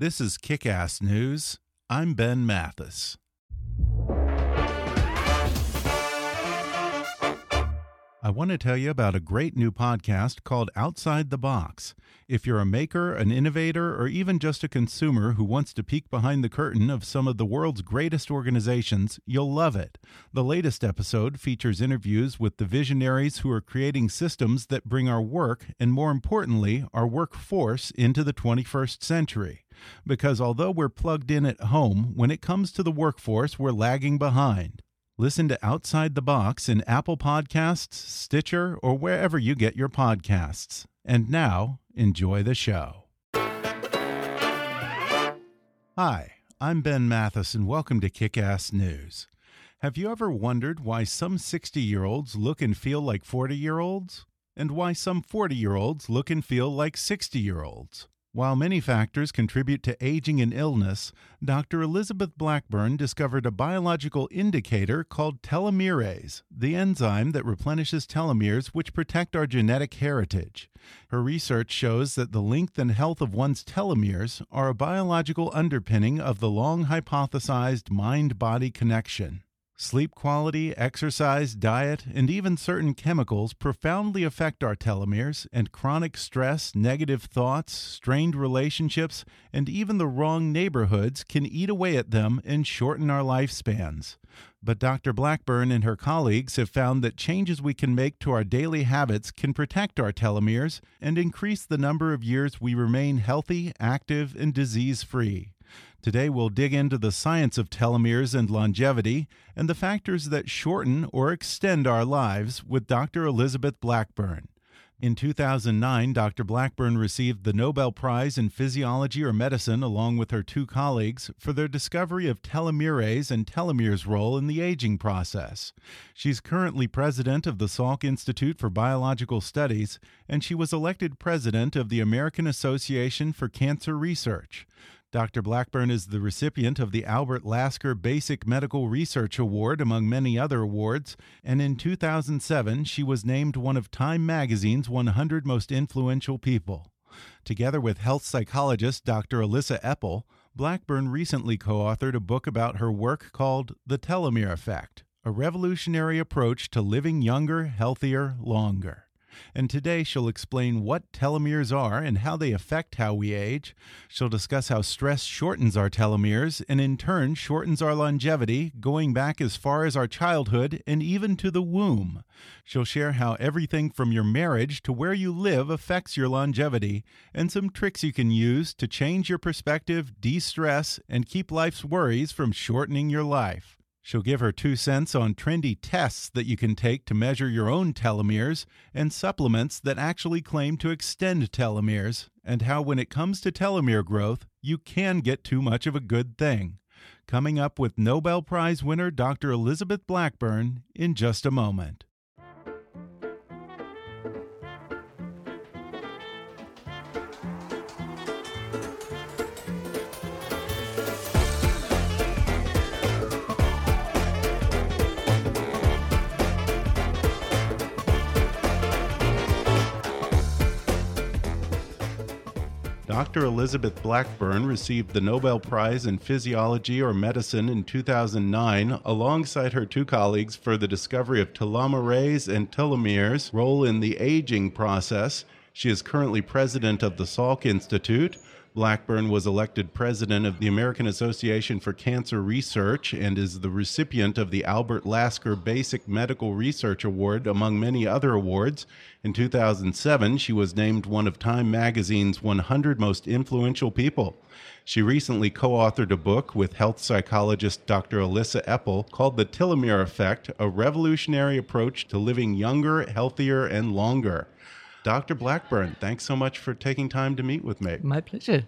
This is Kickass News. I'm Ben Mathis. I want to tell you about a great new podcast called Outside the Box. If you're a maker, an innovator, or even just a consumer who wants to peek behind the curtain of some of the world's greatest organizations, you'll love it. The latest episode features interviews with the visionaries who are creating systems that bring our work, and more importantly, our workforce, into the 21st century. Because although we're plugged in at home, when it comes to the workforce, we're lagging behind. Listen to Outside the Box in Apple Podcasts, Stitcher, or wherever you get your podcasts. And now, enjoy the show. Hi, I'm Ben Mathis, and welcome to Kickass News. Have you ever wondered why some 60 year olds look and feel like 40 year olds? And why some 40 year olds look and feel like 60 year olds? While many factors contribute to aging and illness, Dr. Elizabeth Blackburn discovered a biological indicator called telomerase, the enzyme that replenishes telomeres which protect our genetic heritage. Her research shows that the length and health of one's telomeres are a biological underpinning of the long hypothesized mind body connection. Sleep quality, exercise, diet, and even certain chemicals profoundly affect our telomeres, and chronic stress, negative thoughts, strained relationships, and even the wrong neighborhoods can eat away at them and shorten our lifespans. But Dr. Blackburn and her colleagues have found that changes we can make to our daily habits can protect our telomeres and increase the number of years we remain healthy, active, and disease free. Today, we'll dig into the science of telomeres and longevity and the factors that shorten or extend our lives with Dr. Elizabeth Blackburn. In 2009, Dr. Blackburn received the Nobel Prize in Physiology or Medicine along with her two colleagues for their discovery of telomerase and telomeres' role in the aging process. She's currently president of the Salk Institute for Biological Studies, and she was elected president of the American Association for Cancer Research. Dr. Blackburn is the recipient of the Albert Lasker Basic Medical Research Award, among many other awards, and in 2007 she was named one of Time magazine's 100 most influential people. Together with health psychologist Dr. Elissa Epel, Blackburn recently co authored a book about her work called The Telomere Effect A Revolutionary Approach to Living Younger, Healthier, Longer and today she'll explain what telomeres are and how they affect how we age. She'll discuss how stress shortens our telomeres and in turn shortens our longevity, going back as far as our childhood and even to the womb. She'll share how everything from your marriage to where you live affects your longevity and some tricks you can use to change your perspective, de stress, and keep life's worries from shortening your life. She'll give her two cents on trendy tests that you can take to measure your own telomeres and supplements that actually claim to extend telomeres, and how, when it comes to telomere growth, you can get too much of a good thing. Coming up with Nobel Prize winner Dr. Elizabeth Blackburn in just a moment. Dr. Elizabeth Blackburn received the Nobel Prize in Physiology or Medicine in 2009 alongside her two colleagues for the discovery of telomerase and telomeres' role in the aging process. She is currently president of the Salk Institute. Blackburn was elected president of the American Association for Cancer Research and is the recipient of the Albert Lasker Basic Medical Research Award, among many other awards. In 2007, she was named one of Time magazine's 100 most influential people. She recently co authored a book with health psychologist Dr. Elissa Epel called The Telomere Effect A Revolutionary Approach to Living Younger, Healthier, and Longer. Dr. Blackburn, thanks so much for taking time to meet with me. My pleasure.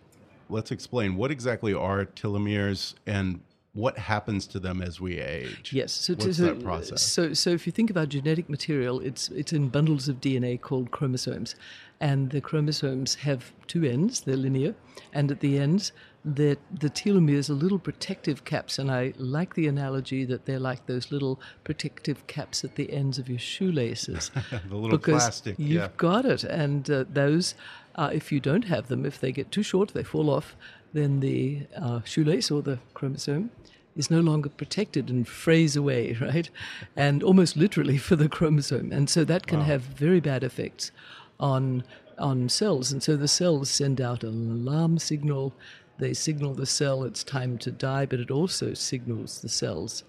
Let's explain what exactly are telomeres and what happens to them as we age. Yes, so, What's so, that process? So, so if you think about genetic material, it's it's in bundles of DNA called chromosomes, and the chromosomes have two ends; they're linear, and at the ends, the the telomeres are little protective caps. And I like the analogy that they're like those little protective caps at the ends of your shoelaces. the little because plastic. You've yeah. got it, and uh, those, uh, if you don't have them, if they get too short, they fall off. Then the uh, shoelace or the chromosome is no longer protected and frays away, right? And almost literally for the chromosome, and so that can Wow. have very bad effects on on cells. And so the cells send out an alarm signal. They signal the cell it's time to die, but it also signals the cells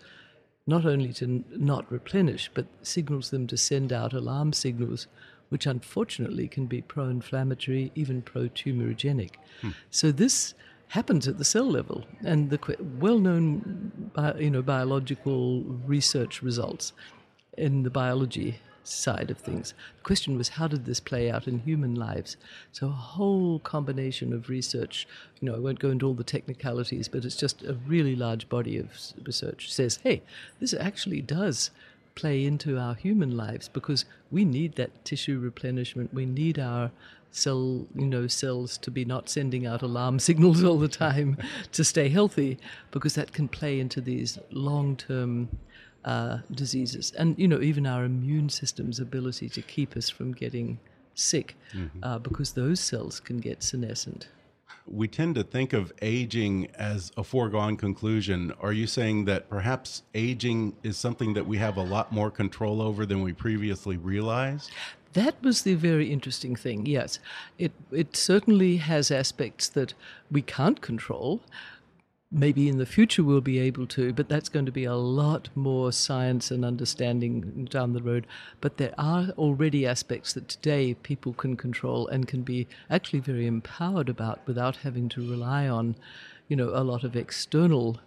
not only to not replenish, but signals them to send out alarm signals, which unfortunately can be pro inflammatory, even pro tumorigenic. Hmm. So this happens at the cell level, and the well known uh, you know, biological research results in the biology side of things. The question was how did this play out in human lives? So a whole combination of research, you know, I won't go into all the technicalities, but it's just a really large body of research says, hey, this actually does play into our human lives because we need that tissue replenishment. We need our cell, you know, cells to be not sending out alarm signals all the time to stay healthy because that can play into these long-term uh, diseases, and you know even our immune system's ability to keep us from getting sick, uh, because those cells can get senescent. we tend to think of aging as a foregone conclusion. Are you saying that perhaps aging is something that we have a lot more control over than we previously realized? That was the very interesting thing. Yes, it it certainly has aspects that we can't control. Maybe in the future we'll be able to, but that's going to be a lot more science and understanding down the road. But there are already aspects that today people can control and can be actually very empowered about without having to rely on, you know, a lot of external,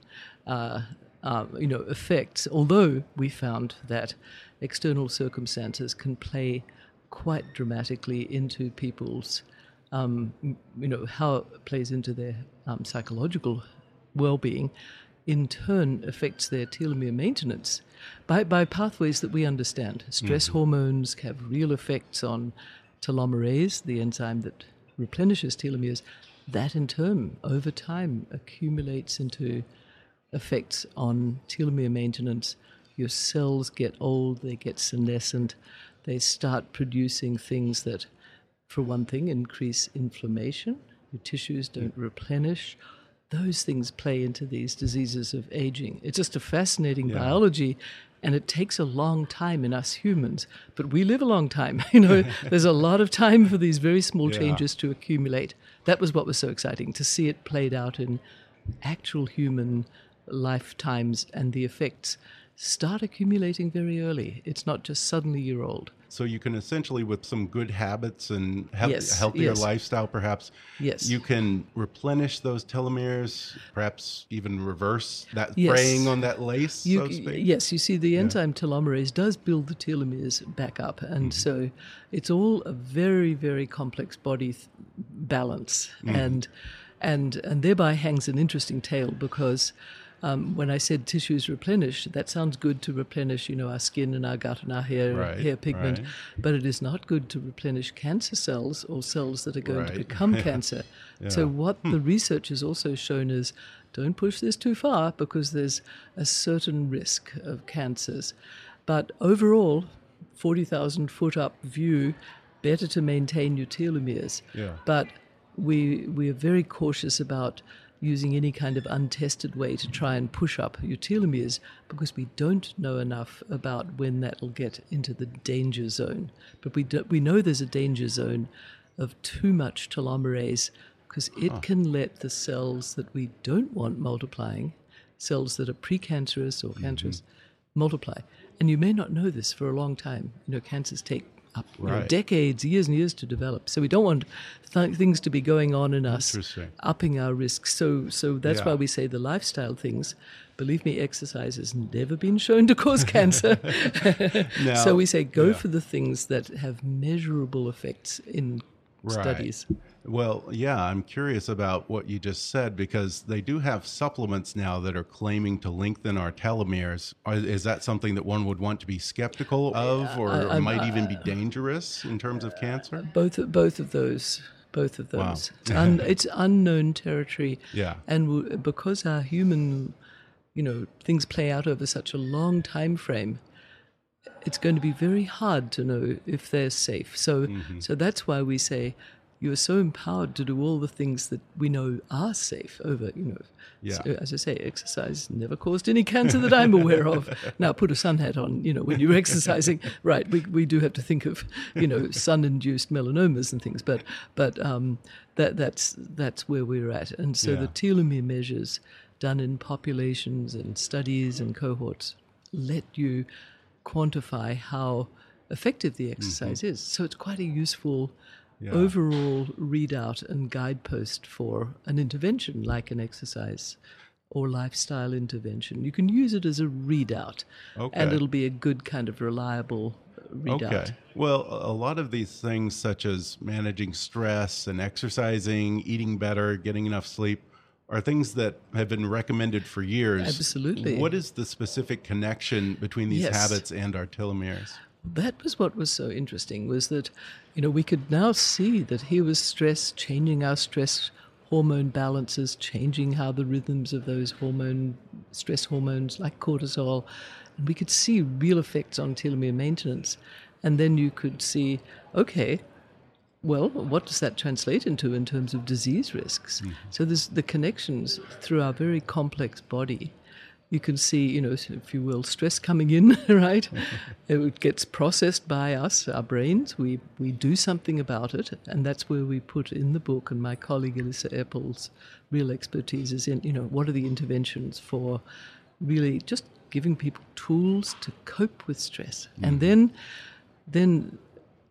uh, uh, you know, effects. Although we found that external circumstances can play quite dramatically into people's, um, you know, how it plays into their um, psychological well-being, in turn affects their telomere maintenance by, by pathways that we understand. Stress mm-hmm. hormones have real effects on telomerase, the enzyme that replenishes telomeres. That in turn, over time, accumulates into effects on telomere maintenance. Your cells get old, they get senescent, they start producing things that, for one thing, increase inflammation. Your tissues don't mm. replenish. Those things play into these diseases of aging. It's just a fascinating Yeah. biology, and it takes a long time in us humans, but we live a long time. You know, there's a lot of time for these very small Yeah. changes to accumulate. That was what was so exciting to see it played out in actual human lifetimes and the effects start accumulating very early. It's not just suddenly you're old. So you can essentially, with some good habits and health, Yes, healthier yes. lifestyle, perhaps, Yes. you can replenish those telomeres, perhaps even reverse that Yes. fraying on that lace, You, so to speak. yes, you see, the enzyme telomerase does build the telomeres back up, and Mm-hmm. so it's all a very, very complex body th- balance, Mm-hmm. and and and thereby hangs an interesting tale because. Um, when I said tissues replenish, that sounds good to replenish, you know, our skin and our gut and our hair, Right, hair pigment, right. but it is not good to replenish cancer cells or cells that are going to become cancer. So Yeah. Hmm. what the research has also shown is don't push this too far because there's a certain risk of cancers. But overall, 40,000 foot up view, better to maintain your telomeres. Yeah. But we we are very cautious about using any kind of untested way to try and push up your telomeres because we don't know enough about when that will get into the danger zone. But we do, we know there's a danger zone of too much telomerase because it can let the cells that we don't want multiplying, cells that are precancerous or cancerous, Mm-hmm. multiply. And you may not know this for a long time. You know, cancers take up you know, decades, years and years to develop. So we don't want th- things to be going on in us, upping our risks. So, so that's Yeah. why we say the lifestyle things. Believe me, exercise has never been shown to cause cancer. So we say go yeah. for the things that have measurable effects in Right. studies. Well, yeah, I'm curious about what you just said because they do have supplements now that are claiming to lengthen our telomeres. Are, is that something that one would want to be skeptical of, or I- I'm- might even be dangerous in terms of cancer? Both both of those. Both of those. It's, un, it's unknown territory. Yeah. And because our human, you know, things play out over such a long time frame, it's going to be very hard to know if they're safe. So, Mm-hmm. so that's why we say you are so empowered to do all the things that we know are safe over, you know. Yeah. So, as I say, exercise never caused any cancer that I'm aware of. Now, put a sun hat on, you know, when you're exercising. Right, we, we do have to think of, you know, sun-induced melanomas and things, but but um, that that's that's where we're at. And so Yeah. the telomere measures done in populations and studies and cohorts let you quantify how effective the exercise is. So it's quite a useful Yeah. overall readout and guidepost for an intervention like an exercise or lifestyle intervention. You can use it as a readout, and it'll be a good kind of reliable readout. Okay. Well, a a lot of these things, such as managing stress and exercising, eating better, getting enough sleep, are things that have been recommended for years. Absolutely. What is the specific connection between these Yes. habits and our telomeres? That was what was so interesting was that you know we could now see that here was stress changing our stress hormone balances changing how the rhythms of those hormone stress hormones like cortisol and we could see real effects on telomere maintenance and then you could see okay well, what does that translate into in terms of disease risks? Mm-hmm. So there's the connections through our very complex body. You can see, you know, if you will, stress coming in, right? it gets processed by us, our brains. We we do something about it, and that's where we put in the book. And my colleague Elissa Epel's real expertise is in, you know, what are the interventions for really just giving people tools to cope with stress, and mm. then then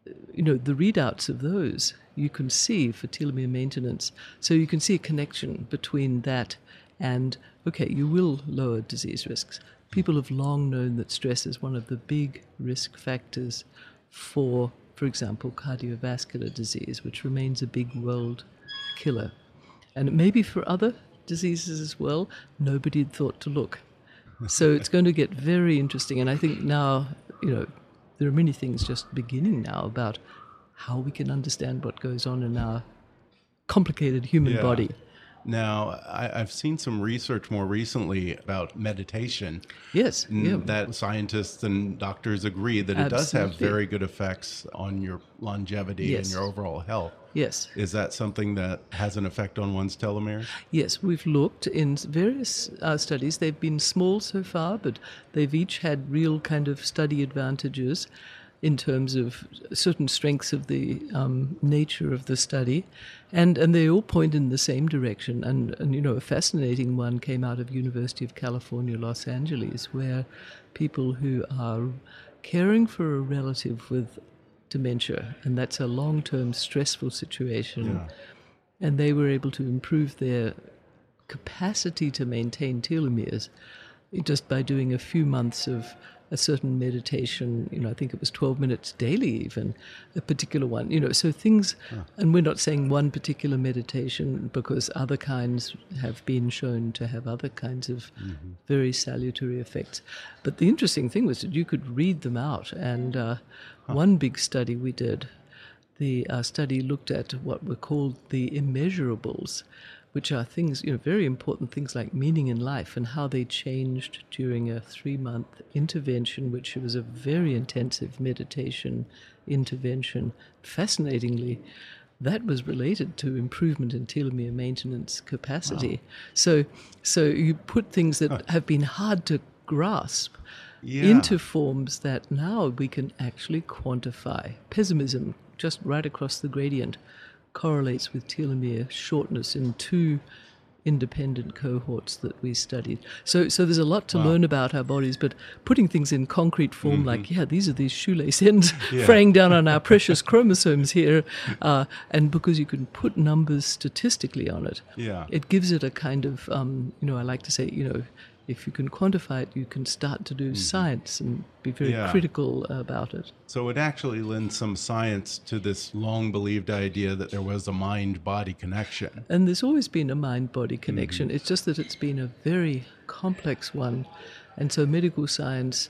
uh, you know, the readouts of those you can see for telomere maintenance. So you can see a connection between that and, okay, you will lower disease risks. People have long known that stress is one of the big risk factors for, for example, cardiovascular disease, which remains a big world killer. And maybe for other diseases as well, nobody had thought to look. So it's going to get very interesting. And I think now, you know, there are many things just beginning now about how we can understand what goes on in our complicated human Yeah. body. Now, I, I've seen some research more recently about meditation. Yes, yeah. That scientists and doctors agree that it does have very good effects on your longevity Yes. and your overall health. Yes, Is that something that has an effect on one's telomeres? yes, we've looked in various uh, studies. They've been small so far, but they've each had real kind of study advantages in terms of certain strengths of the um, nature of the study, and and they all point in the same direction. And and you know, a fascinating one came out of University of California, Los Angeles, where people who are caring for a relative with dementia, and that's a long-term stressful situation and they were able to improve their capacity to maintain telomeres just by doing a few months of a certain meditation. You know, I think it was 12 minutes daily, even a particular one. You know, so things, and we're not saying one particular meditation because other kinds have been shown to have other kinds of very salutary effects. But the interesting thing was that you could read them out. And uh, one big study we did the uh, study looked at what were called the immeasurables, which are things, you know, very important things like meaning in life and how they changed during a three month intervention, which was a very intensive meditation intervention. Fascinatingly, that was related to improvement in telomere maintenance capacity. So, so you put things that have been hard to grasp Yeah. into forms that now we can actually quantify. Pessimism, just right across the gradient, correlates with telomere shortness in two independent cohorts that we studied. So, so there's a lot to learn about our bodies, but putting things in concrete form, like yeah, these are these shoelace ends Mm-hmm. Yeah. fraying down on our precious chromosomes here, uh, and because you can put numbers statistically on it, Yeah. it gives it a kind of um, you know I like to say you know if you can quantify it, you can start to do science and be very Mm-hmm. Yeah. critical about it. So it actually lends some science to this long believed idea that there was a mind body connection. And there's always been a mind body connection. Mm-hmm. It's just that it's been a very complex one. And so medical science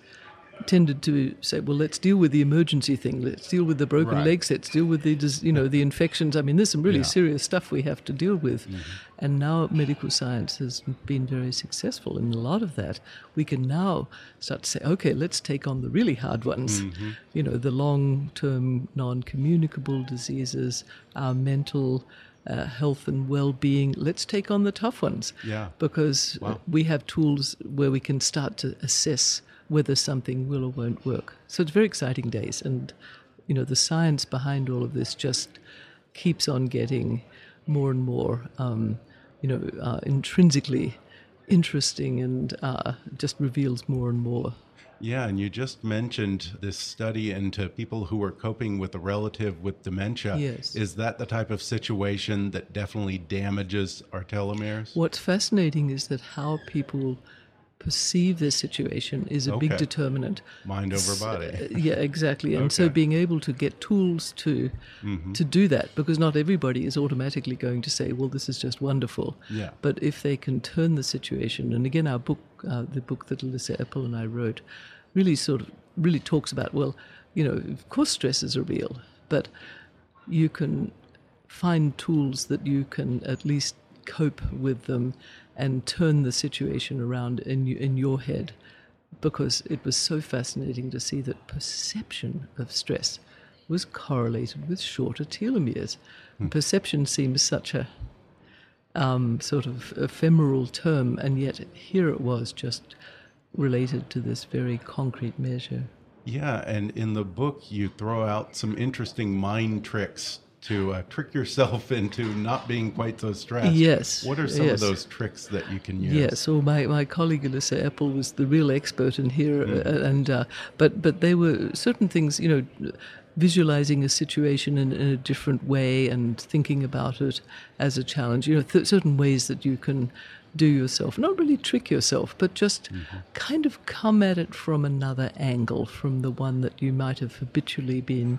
tended to say, well, let's deal with the emergency thing. Let's deal with the broken Right. legs. Let's deal with the, you know, the infections. I mean, there's some really Yeah. serious stuff we have to deal with. Mm-hmm. And now medical science has been very successful in a lot of that. We can now start to say, okay, let's take on the really hard ones. Mm-hmm. You know, the long-term non-communicable diseases, our mental uh, health and well-being. Let's take on the tough ones Yeah. because Wow. we have tools where we can start to assess whether something will or won't work. So it's very exciting days, and you know the science behind all of this just keeps on getting more and more, um, you know, uh, intrinsically interesting, and uh, just reveals more and more. Yeah, and you just mentioned this study into people who are coping with a relative with dementia. Yes. Is that the type of situation that definitely damages our telomeres? What's fascinating is that how people perceive their situation is a big determinant. Mind over body. Uh, yeah, exactly. And so being able to get tools to to do that, because not everybody is automatically going to say, "Well, this is just wonderful." Yeah. But if they can turn the situation, and again, our book, uh, the book that Elissa Epel and I wrote, really sort of really talks about, well, you know, of course, stresses are real, but you can find tools that you can at least cope with them and turn the situation around in in your head because it was so fascinating to see that perception of stress was correlated with shorter telomeres. Perception seems such a um, sort of ephemeral term, and yet here it was just related to this very concrete measure. Yeah, and in the book, you throw out some interesting mind tricks to uh, trick yourself into not being quite so stressed. Yes, What are some yes. of those tricks that you can use? Yes, so my, my colleague Elissa Epel was the real expert in here, uh, and uh, but but there were certain things, you know, visualizing a situation in, in a different way and thinking about it as a challenge. You know, th- certain ways that you can do yourself, not really trick yourself, but just kind of come at it from another angle, from the one that you might have habitually been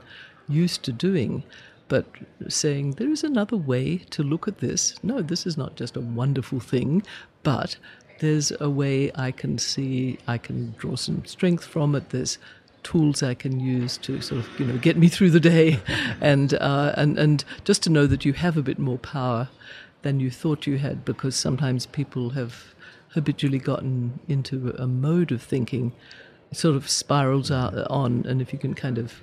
used to doing but saying there is another way to look at this. No, this is not just a wonderful thing, but there's a way I can see, I can draw some strength from it. There's tools I can use to sort of you know get me through the day, and uh, and and just to know that you have a bit more power than you thought you had, because sometimes people have habitually gotten into a mode of thinking, sort of spirals out on, and if you can kind of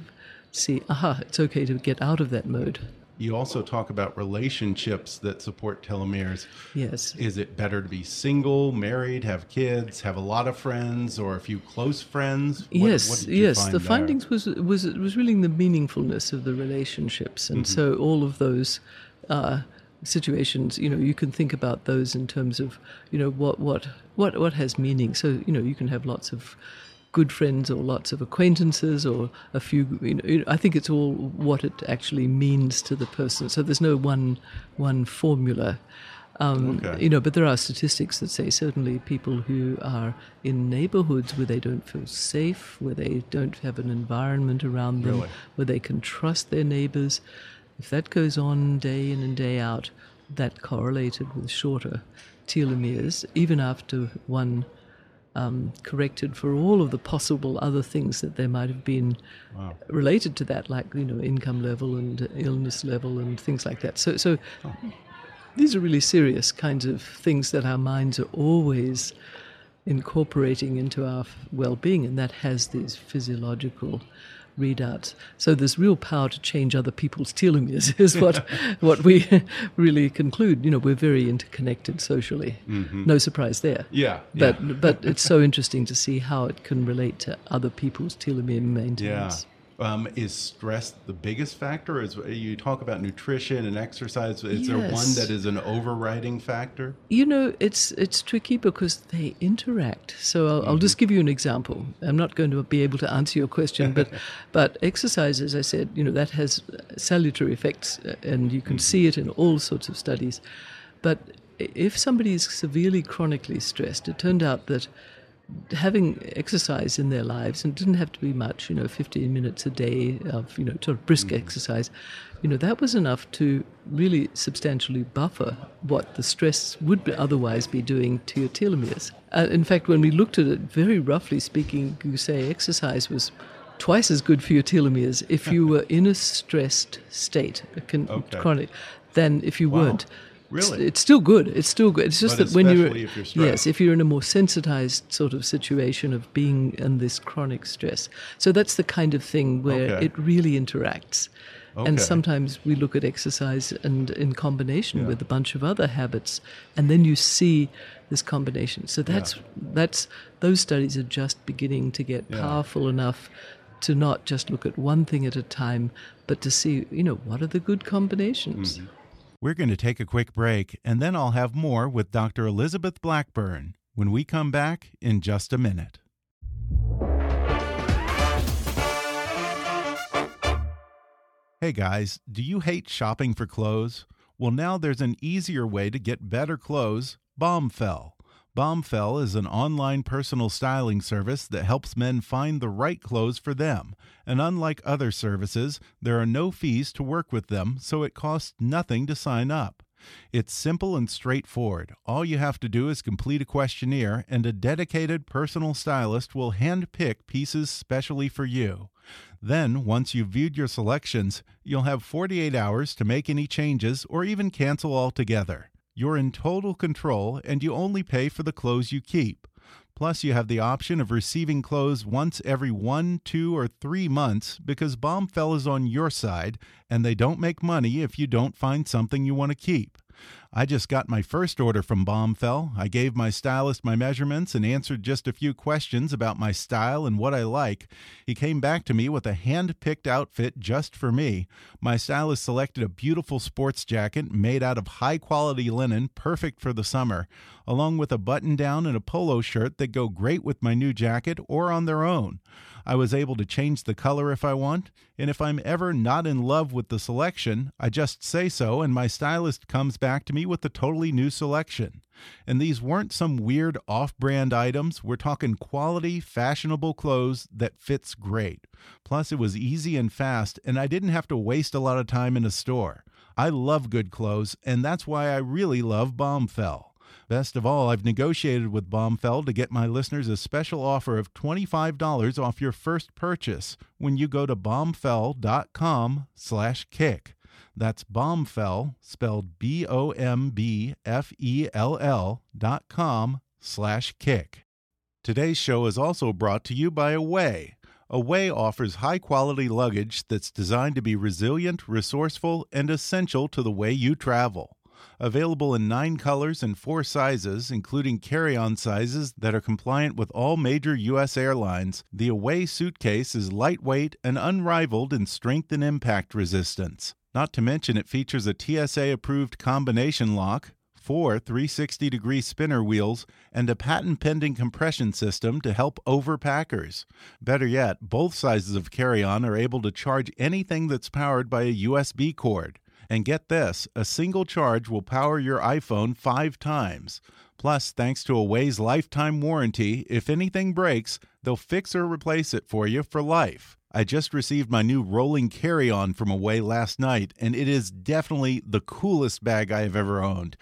see, aha, it's okay to get out of that mode. You also talk about relationships that support telomeres. Yes. Is it better to be single, married, have kids, have a lot of friends, or a few close friends? What- yes, what yes. find The there? findings was was was really the meaningfulness of the relationships, and Mm-hmm. so all of those uh, situations, you know, you can think about those in terms of, you know, what what what what has meaning. So you know, you can have lots of good friends or lots of acquaintances or a few. You know, I think it's all what it actually means to the person. So there's no one one formula. Um, Okay. You know, but there are statistics that say certainly people who are in neighborhoods where they don't feel safe, where they don't have an environment around them, Really? where they can trust their neighbors, if that goes on day in and day out, that correlated with shorter telomeres, even after one um, corrected for all of the possible other things that there might have been Wow. related to that, like you know income level and illness level and things like that. So, so these are really serious kinds of things that our minds are always incorporating into our well-being, and that has these physiological readouts. So there's real power to change other people's telomeres, is what what we really conclude. You know, we're very interconnected socially. Mm-hmm. No surprise there. Yeah. But yeah. but it's so interesting to see how it can relate to other people's telomere maintenance. Yeah. Um, is stress the biggest factor? Is you talk about nutrition and exercise? Is yes. there one that is an overriding factor? You know, it's it's tricky because they interact. So I'll, mm-hmm. I'll, just give you an example. I'm not going to be able to answer your question, but but exercise, as I said, you know, that has salutary effects, uh, and you can mm-hmm. see it in all sorts of studies. But if somebody is severely chronically stressed, it turned out that having exercise in their lives, and it didn't have to be much, you know, 15 minutes a day of, you know, sort of brisk mm-hmm. exercise, you know, that was enough to really substantially buffer what the stress would be otherwise be doing to your telomeres. Uh, in fact, when we looked at it, very roughly speaking, you say exercise was twice as good for your telomeres if you were in a stressed state, con- okay. chronic, than if you wow. weren't. Really? It's, still good. It's still good. It's just but that when you're, if you're yes, if you're in a more sensitized sort of situation of being in this chronic stress. So that's the kind of thing where okay. it really interacts. Okay. And sometimes we look at exercise and in combination yeah. with a bunch of other habits, and then you see this combination. So that's yeah. that's those studies are just beginning to get yeah. powerful enough to not just look at one thing at a time, but to see, you know, what are the good combinations. Mm -hmm. We're going to take a quick break, and then I'll have more with Dr. Elizabeth Blackburn when we come back in just a minute. Hey guys, do you hate shopping for clothes? Well, now there's an easier way to get better clothes Bombfell. Bombfell is an online personal styling service that helps men find the right clothes for them. And unlike other services, there are no fees to work with them, so it costs nothing to sign up. It's simple and straightforward. All you have to do is complete a questionnaire, and a dedicated personal stylist will handpick pieces specially for you. Then, once you've viewed your selections, you'll have 48 hours to make any changes or even cancel altogether. You're in total control and you only pay for the clothes you keep. Plus, you have the option of receiving clothes once every one, two, or three months because Bombfell is on your side and they don't make money if you don't find something you want to keep. I just got my first order from Bombfell. I gave my stylist my measurements and answered just a few questions about my style and what I like. He came back to me with a hand picked outfit just for me. My stylist selected a beautiful sports jacket made out of high quality linen, perfect for the summer, along with a button down and a polo shirt that go great with my new jacket or on their own. I was able to change the color if I want, and if I'm ever not in love with the selection, I just say so, and my stylist comes back to me with a totally new selection. And these weren't some weird off brand items. We're talking quality, fashionable clothes that fits great. Plus, it was easy and fast, and I didn't have to waste a lot of time in a store. I love good clothes, and that's why I really love Bombfell. Best of all, I've negotiated with Bombfell to get my listeners a special offer of $25 off your first purchase when you go to bombfell.com slash kick. That's Bombfell, spelled B-O-M-B-F-E-L-L dot com slash kick. Today's show is also brought to you by Away. Away offers high-quality luggage that's designed to be resilient, resourceful, and essential to the way you travel. Available in nine colors and four sizes, including carry on sizes that are compliant with all major U.S. airlines, the Away suitcase is lightweight and unrivaled in strength and impact resistance. Not to mention, it features a TSA approved combination lock, four 360 degree spinner wheels, and a patent pending compression system to help overpackers. Better yet, both sizes of carry on are able to charge anything that's powered by a USB cord. And get this a single charge will power your iPhone five times. Plus, thanks to Away's lifetime warranty, if anything breaks, they'll fix or replace it for you for life. I just received my new rolling carry on from Away last night, and it is definitely the coolest bag I have ever owned.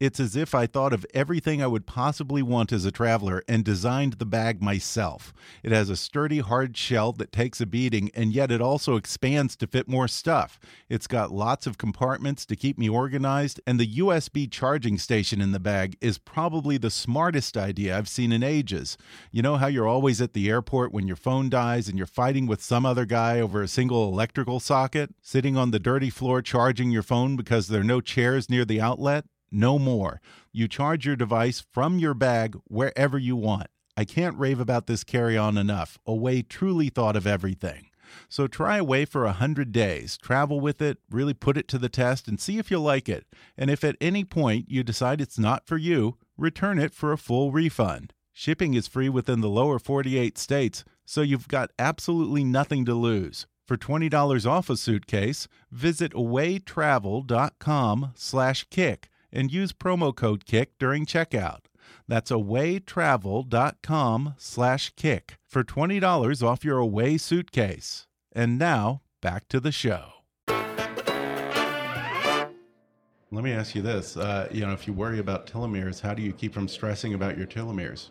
It's as if I thought of everything I would possibly want as a traveler and designed the bag myself. It has a sturdy, hard shell that takes a beating, and yet it also expands to fit more stuff. It's got lots of compartments to keep me organized, and the USB charging station in the bag is probably the smartest idea I've seen in ages. You know how you're always at the airport when your phone dies and you're fighting with some other guy over a single electrical socket? Sitting on the dirty floor charging your phone because there are no chairs near the outlet? No more. You charge your device from your bag wherever you want. I can't rave about this carry on enough. Away truly thought of everything. So try Away for a 100 days. Travel with it, really put it to the test, and see if you like it. And if at any point you decide it's not for you, return it for a full refund. Shipping is free within the lower 48 states, so you've got absolutely nothing to lose. For $20 off a suitcase, visit awaytravel.com slash kick and use promo code KICK during checkout. That's awaytravel.com slash kick for $20 off your away suitcase. And now, back to the show. Let me ask you this. Uh, you know, if you worry about telomeres, how do you keep from stressing about your telomeres?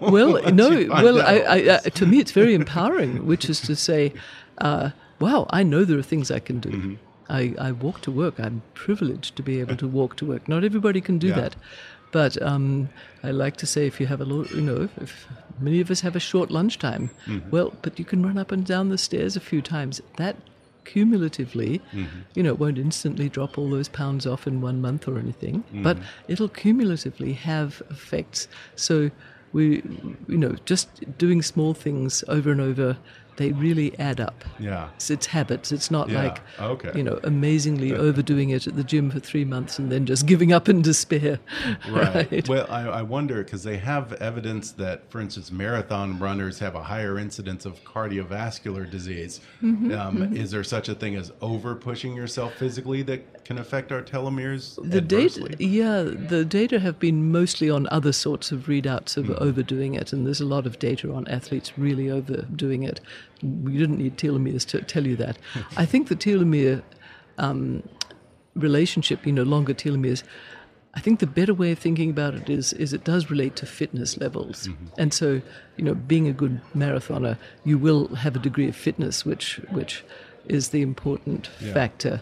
well, no. Well, I, I, uh, to me, it's very empowering, which is to say, uh, wow, I know there are things I can do. Mm -hmm. I, I walk to work. I'm privileged to be able to walk to work. Not everybody can do yeah. that. But um, I like to say if you have a lot, you know, if many of us have a short lunchtime, mm-hmm. well, but you can run up and down the stairs a few times. That cumulatively, mm-hmm. you know, it won't instantly drop all those pounds off in one month or anything, mm-hmm. but it'll cumulatively have effects. So we, you know, just doing small things over and over they really add up. Yeah. It's, it's habits. It's not yeah. like, okay. you know, amazingly overdoing it at the gym for three months and then just giving up in despair. Right. right? Well, I, I wonder because they have evidence that, for instance, marathon runners have a higher incidence of cardiovascular disease. Mm-hmm, um, mm-hmm. Is there such a thing as over pushing yourself physically that can affect our telomeres? The adversely? data, yeah, the data have been mostly on other sorts of readouts of mm-hmm. overdoing it, and there's a lot of data on athletes really overdoing it we didn't need telomeres to tell you that. I think the telomere um, relationship, you know, longer telomeres. I think the better way of thinking about it is is it does relate to fitness levels, mm-hmm. and so you know, being a good marathoner, you will have a degree of fitness, which which is the important yeah. factor.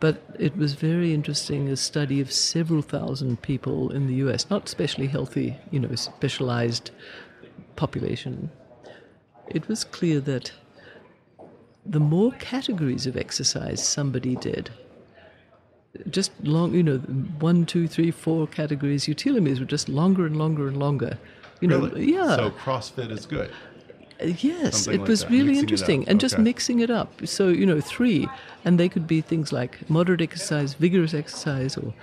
But it was very interesting a study of several thousand people in the U.S., not especially healthy, you know, specialized population it was clear that the more categories of exercise somebody did, just long, you know, one, two, three, four categories, your telomeres were just longer and longer and longer. You know, really? yeah. So CrossFit is good. Yes, Something it like was that. really mixing interesting, and okay. just mixing it up. So you know, three, and they could be things like moderate exercise, vigorous exercise, or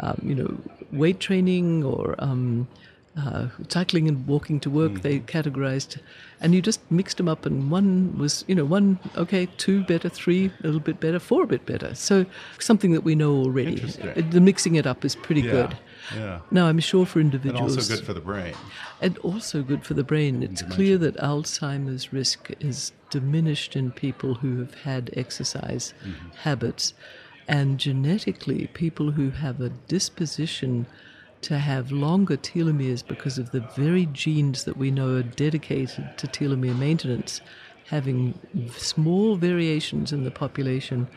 um, you know, weight training, or um, uh, cycling and walking to work. Mm. They categorized, and you just mixed them up, and one was, you know, one okay, two better, three a little bit better, four a bit better. So something that we know already. Uh, the mixing it up is pretty yeah. good. Yeah. Now I'm sure for individuals, and also good for the brain. And also good for the brain. It's clear that Alzheimer's risk is diminished in people who have had exercise mm-hmm. habits, and genetically, people who have a disposition to have longer telomeres because of the very genes that we know are dedicated to telomere maintenance, having small variations in the population,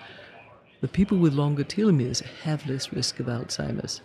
the people with longer telomeres have less risk of Alzheimer's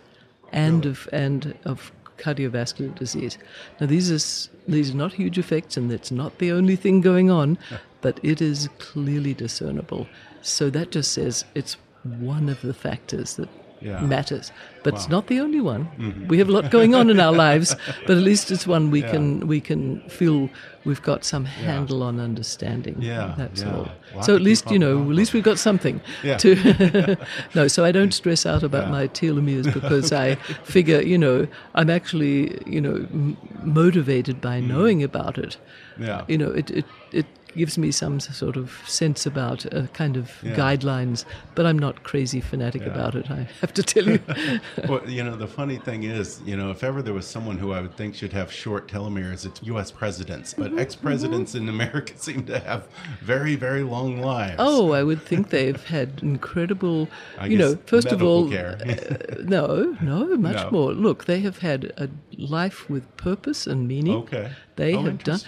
and really? of and of cardiovascular disease. Now these are these are not huge effects, and that's not the only thing going on, but it is clearly discernible. So that just says it's one of the factors that yeah. matters. But wow. it's not the only one. Mm-hmm. We have a lot going on in our lives, but at least it's one we yeah. can we can feel we've got some handle yeah. on understanding. Yeah, that's all. so at least you know, at least we've got something. To no, so I don't stress out about my telomeres because I figure you know I'm actually you know m- motivated by mm. knowing about it. Yeah. You know, it, it it gives me some sort of sense about uh, kind of Yeah. guidelines, but I'm not crazy fanatic Yeah. about it. I have to tell you. well, you know, the funny thing is, you know, if ever there was someone who I would think should have short telomeres, it's U.S. presidents. But Mm-hmm, ex-presidents in America seem to have very, very long lives. Oh, I would think they've had incredible, I you know, first of all, care. uh, no, no, much No. more. Look, they have had a life with purpose and meaning. Okay. They Oh, have done,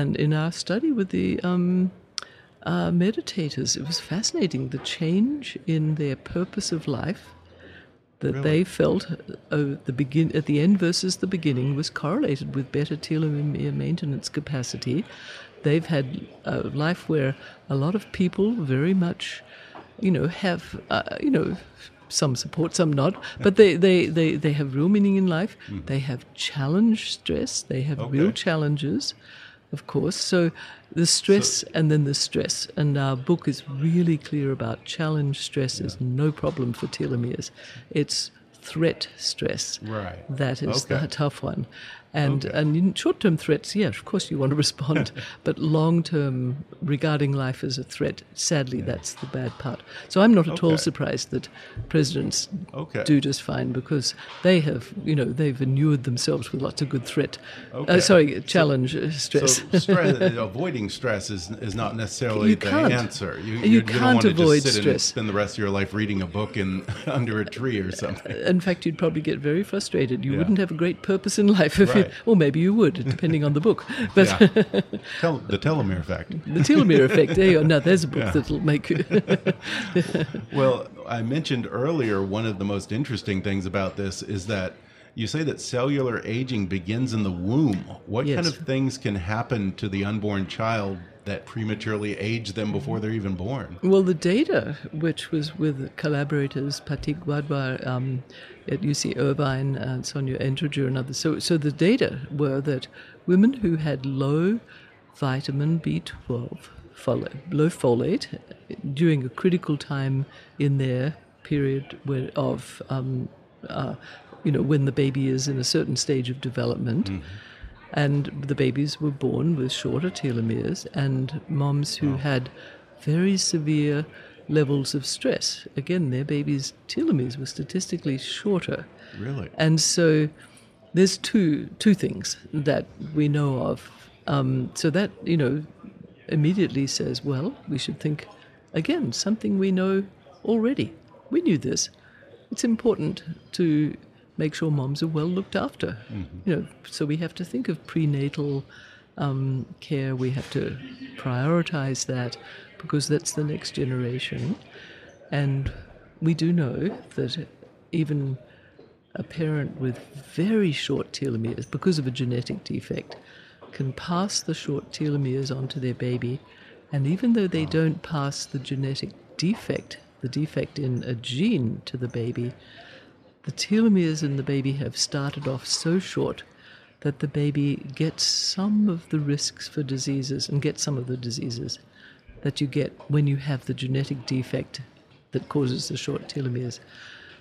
and in our study with the um, uh, meditators, it was fascinating the change in their purpose of life that Really? they felt uh, the begin at the end versus the beginning was correlated with better telomere maintenance capacity. They've had a life where a lot of people very much, you know, have uh, you know some support, some not, but they, they, they, they have real meaning in life. They have challenge stress. They have real Mm-hmm. Challenges, of course. So the stress and then the stress. And our book is really clear about challenge stress is no problem for telomeres. It's threat stress. Right. That is Okay. the tough one. And Okay. and short term threats, yeah, of course you want to respond. but long term regarding life as a threat, sadly that's the bad part. So I'm not at all surprised that presidents Okay. do just fine because they have, you know, they've inured themselves with lots of good threat. Okay. Uh, sorry, challenge uh, stress. So stress, avoiding stress is, is not necessarily You the can't. answer. You, You don't can't want to avoid just sit stress. and spend the rest of your life reading a book in under a tree or something. in fact, you'd probably get very frustrated. You Yeah. wouldn't have a great purpose in life if Right. You, or maybe you would, depending on the book. But Yeah. Tel- the telomere effect. the telomere effect, there you go. Now, there's a book Yeah. that'll make you. Well, I mentioned earlier one of the most interesting things about this is that you say that cellular aging begins in the womb. What kind of things can happen to the unborn child that prematurely age them before they're even born? Well, the data, which was with collaborators Pathik Wadhwa um, at UC Irvine and Sonja Entringer and others, so, so the data were that women who had low vitamin B12, folate, low folate, during a critical time in their period of, um, uh, you know, when the baby is in a certain stage of development, and the babies were born with shorter telomeres and moms who had very severe levels of stress. Again their babies telomeres were statistically shorter. Really? and so there's two two things that we know of. Um, so that you know immediately says well we should think again something we know already. We knew this. It's important to make sure moms are well looked after. You know, so we have to think of prenatal um, care. We have to prioritize that because that's the next generation. And we do know that even a parent with very short telomeres, because of a genetic defect, can pass the short telomeres onto their baby. And even though they don't pass the genetic defect, the defect in a gene to the baby, the telomeres in the baby have started off so short that the baby gets some of the risks for diseases and gets some of the diseases that you get when you have the genetic defect that causes the short telomeres.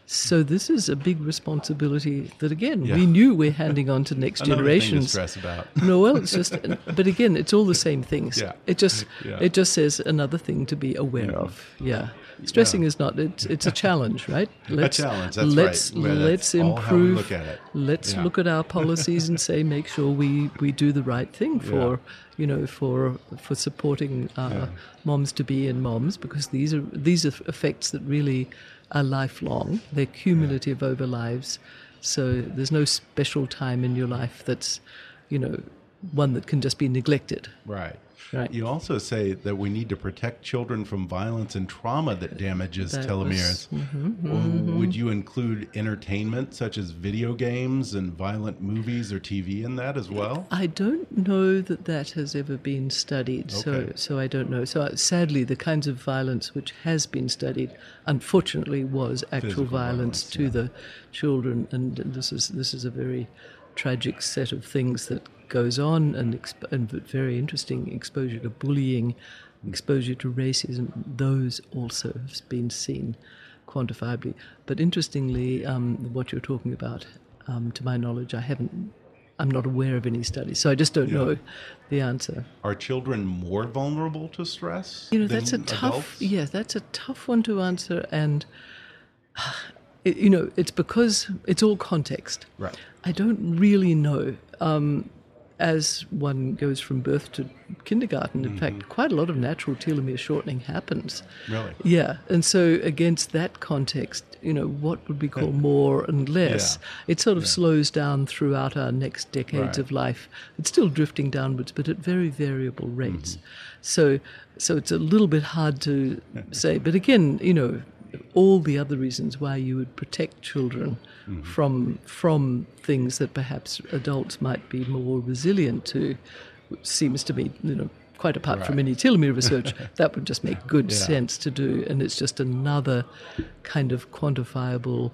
So this is a big responsibility that again Yeah. we knew we're handing on to next generations. thing to stress about. No, well, it's just, but again, it's all the same things. Yeah. It just, Yeah. It just says another thing to be aware of. Yeah, stressing is not. It's, it's a challenge, right? A challenge, that's let's, right. Let's that's all how we improve. look at it. Let's Yeah. look at our policies and say, make sure we we do the right thing for, you know, for for supporting uh, moms to be in moms because these are these are effects that really are lifelong. They're cumulative over lives. So there's no special time in your life that's, you know, one that can just be neglected. Right. Right. You also say that we need to protect children from violence and trauma that damages That telomeres. was- mm-hmm, Well, Would you include entertainment such as video games and violent movies or TV in that as well? I don't know that that has ever been studied, so Okay. so I don't know. So uh, sadly, the kinds of violence which has been studied, unfortunately, was actual Physical violence, violence, to yeah. the children, and this is this is a very tragic set of things that goes on, and, exp- and very interesting exposure to bullying, exposure to racism. Those also have been seen quantifiably. But interestingly, um, what you're talking about, um, to my knowledge, I haven't I'm not aware of any studies, so I just don't Yeah. know the answer. Are children more vulnerable to stress? You know, that's a tough. adults? Yeah, that's a tough one to answer, and you know, it's because it's all context. Right. I don't really know. Um, as one goes from birth to kindergarten, in fact, quite a lot of natural telomere shortening happens. Really? Yeah, and so against that context, you know, what would we call more and less? Yeah. It sort of slows down throughout our next decades Right. of life. It's still drifting downwards, but at very variable rates. Mm-hmm. So, so it's a little bit hard to say. But again, you know, all the other reasons why you would protect children Mm-hmm. from from things that perhaps adults might be more resilient to seems to me, you know, quite apart from any telomere research, that would just make good Yeah. sense to do. And it's just another kind of quantifiable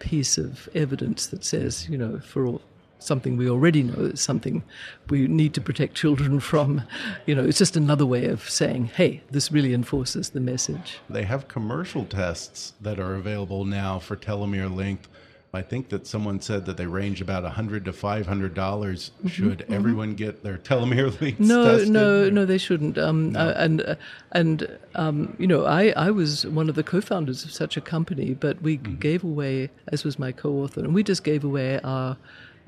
piece of evidence that says, you know, for all, something we already know, it's something we need to protect children from. You know, it's just another way of saying, hey, this really enforces the message. They have commercial tests that are available now for telomere length. I think that someone said that they range about 100 to $500. Should everyone get their telomere lengths Mm-hmm, No, tested? no, no, they shouldn't. Um, uh, and uh, and um, you know, I, I was one of the co-founders of such a company, but we Mm-hmm. gave away, as was my co-author, and we just gave away our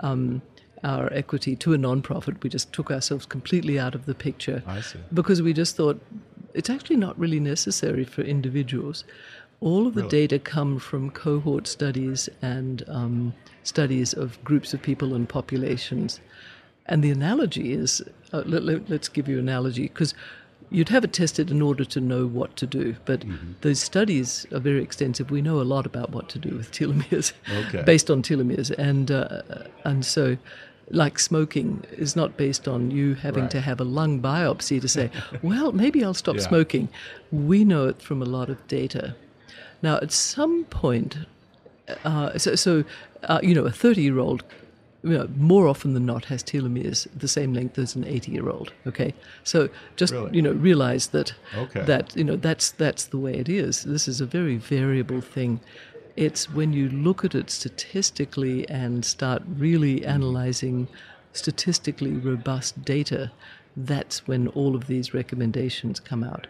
um, our equity to a non-profit. We just took ourselves completely out of the picture I see. because we just thought it's actually not really necessary for individuals. All of the data come from cohort studies and um, studies of groups of people and populations. And the analogy is uh, let, let, us give you an analogy because you'd have it tested in order to know what to do. But Mm-hmm. those studies are very extensive. We know a lot about what to do with telomeres Okay. based on telomeres. And, uh, and so, like smoking is not based on you having Right. to have a lung biopsy to say, well, maybe I'll stop Yeah. smoking. We know it from a lot of data. Now, at some point, uh, so, so uh, you know, a 30 year old, you know, more often than not, has telomeres the same length as an 80 year old. Okay, so just Really? you know, realize that Okay. that you know that's that's the way it is. This is a very variable thing. It's when you look at it statistically and start really analyzing statistically robust data. That's when all of these recommendations come out.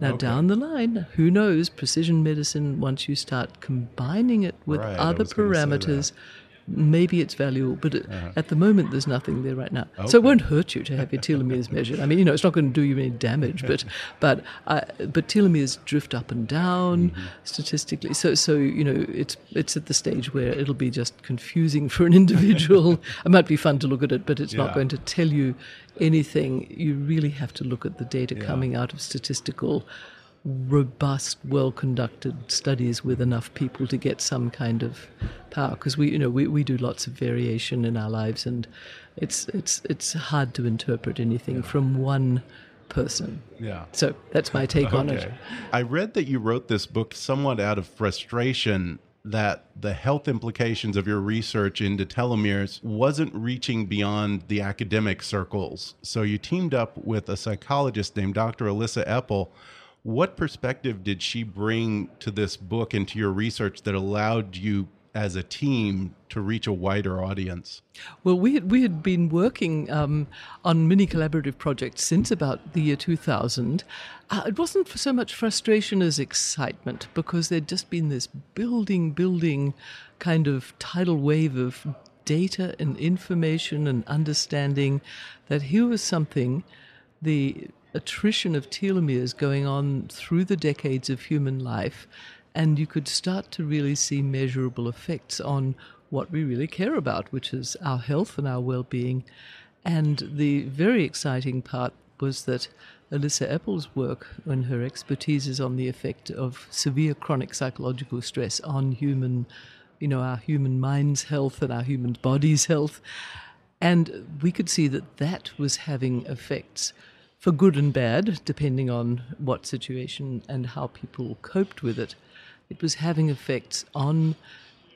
Now, Okay. down the line, who knows? Precision medicine, once you start combining it with Right, other was gonna say that. Parameters, maybe it's valuable, but it, at the moment, there's nothing there right now. So it won't hurt you to have your telomeres measured. I mean, you know, it's not going to do you any damage, but but uh, but telomeres drift up and down Mm-hmm. statistically. So so you know, it's it's at the stage where it'll be just confusing for an individual. it might be fun to look at it, but it's Yeah. not going to tell you anything. You really have to look at the data Yeah. coming out of statistical robust, well conducted studies with enough people to get some kind of power. Because we, you know, we, we do lots of variation in our lives, and it's it's it's hard to interpret anything from one person. Yeah. So that's my take on it. I read that you wrote this book somewhat out of frustration that the health implications of your research into telomeres wasn't reaching beyond the academic circles. So you teamed up with a psychologist named Dr. Elissa Epel. What perspective did she bring to this book and to your research that allowed you as a team to reach a wider audience? Well, we had, we had been working um, on many collaborative projects since about the year 2000. Uh, it wasn't for so much frustration as excitement because there'd just been this building, building kind of tidal wave of data and information and understanding that here was something, the attrition of telomeres going on through the decades of human life, and you could start to really see measurable effects on what we really care about, which is our health and our well being. And the very exciting part was that Elissa Epel's work and her expertise is on the effect of severe chronic psychological stress on human, you know, our human mind's health and our human body's health. And we could see that that was having effects for good and bad, depending on what situation and how people coped with it. It was having effects on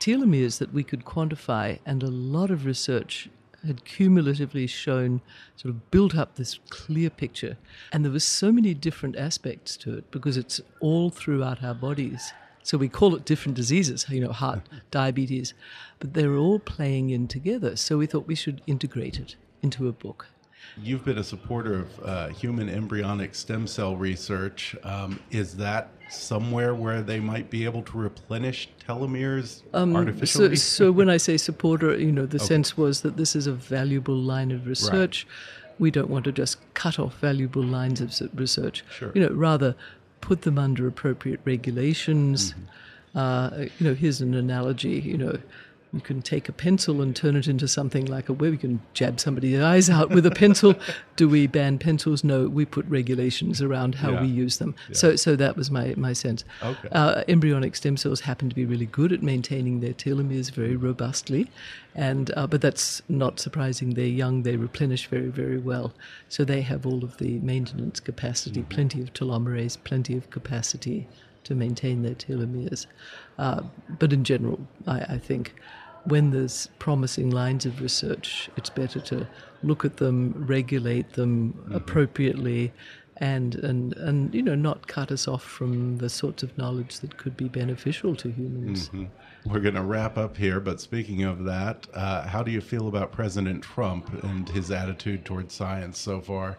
telomeres that we could quantify, and a lot of research had cumulatively shown, sort of built up this clear picture. And there were so many different aspects to it because it's all throughout our bodies. So we call it different diseases, you know, heart, diabetes, but they're all playing in together. So we thought we should integrate it into a book. You've been a supporter of uh, human embryonic stem cell research. Um, is that somewhere where they might be able to replenish telomeres um, artificially? So, so, when I say supporter, you know, the okay. sense was that this is a valuable line of research. Right. We don't want to just cut off valuable lines of research. Sure. You know, rather put them under appropriate regulations. Mm-hmm. Uh, you know, here's an analogy. You know, you can take a pencil and turn it into something like a web. You can jab somebody's eyes out with a pencil. Do we ban pencils? No, we put regulations around how yeah. we use them. Yeah. So, so that was my, my sense. Okay. Uh, embryonic stem cells happen to be really good at maintaining their telomeres very robustly, and uh, but that's not surprising. They're young. They replenish very, very well. So they have all of the maintenance capacity, mm-hmm. plenty of telomerase, plenty of capacity to maintain their telomeres. Uh, but in general, I, I think when there's promising lines of research, it's better to look at them, regulate them mm-hmm. appropriately, and, and, and you know not cut us off from the sorts of knowledge that could be beneficial to humans. Mm-hmm. We're going to wrap up here, but speaking of that, uh, how do you feel about President Trump and his attitude towards science so far?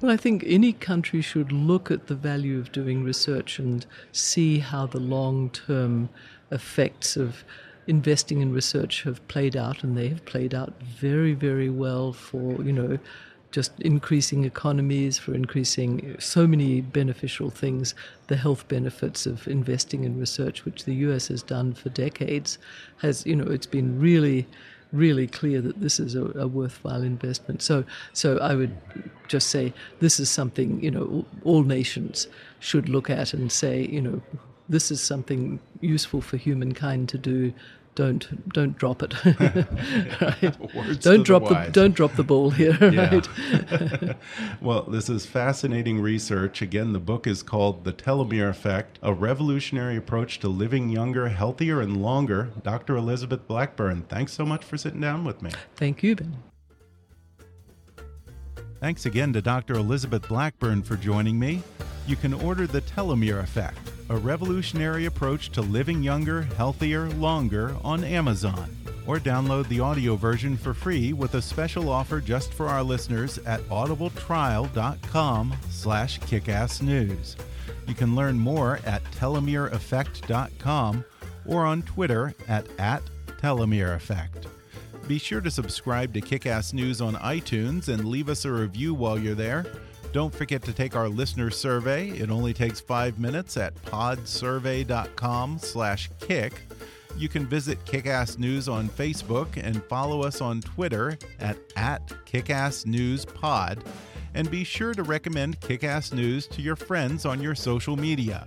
Well, I think any country should look at the value of doing research and see how the long term effects of investing in research have played out, and they have played out very, very well for, you know, just increasing economies, for increasing so many beneficial things. The health benefits of investing in research, which the US has done for decades, has, you know, it's been really really clear that this is a, a, worthwhile investment. So, so I would just say this is something you know all nations should look at and say you know this is something useful for humankind to do don't don't drop it. right? Don't drop the, the, don't drop the ball here. Right? well, this is fascinating research. Again, the book is called "The Telomere Effect: A Revolutionary Approach to Living Younger, Healthier, and Longer." Dr. Elizabeth Blackburn, thanks so much for sitting down with me. Thank you, Ben. Thanks again to Dr. Elizabeth Blackburn for joining me. You can order The Telomere Effect a revolutionary approach to living younger, healthier, longer on Amazon. Or download the audio version for free with a special offer just for our listeners at audibletrial.com slash kickassnews. You can learn more at telomereeffect.com or on Twitter at, at telomereeffect. Be sure to subscribe to Kickass News on iTunes and leave us a review while you're there. Don't forget to take our listener survey. It only takes five minutes at podsurvey.com slash kick. You can visit Kickass News on Facebook and follow us on Twitter at, at KickassNewsPod. And be sure to recommend Kickass News to your friends on your social media.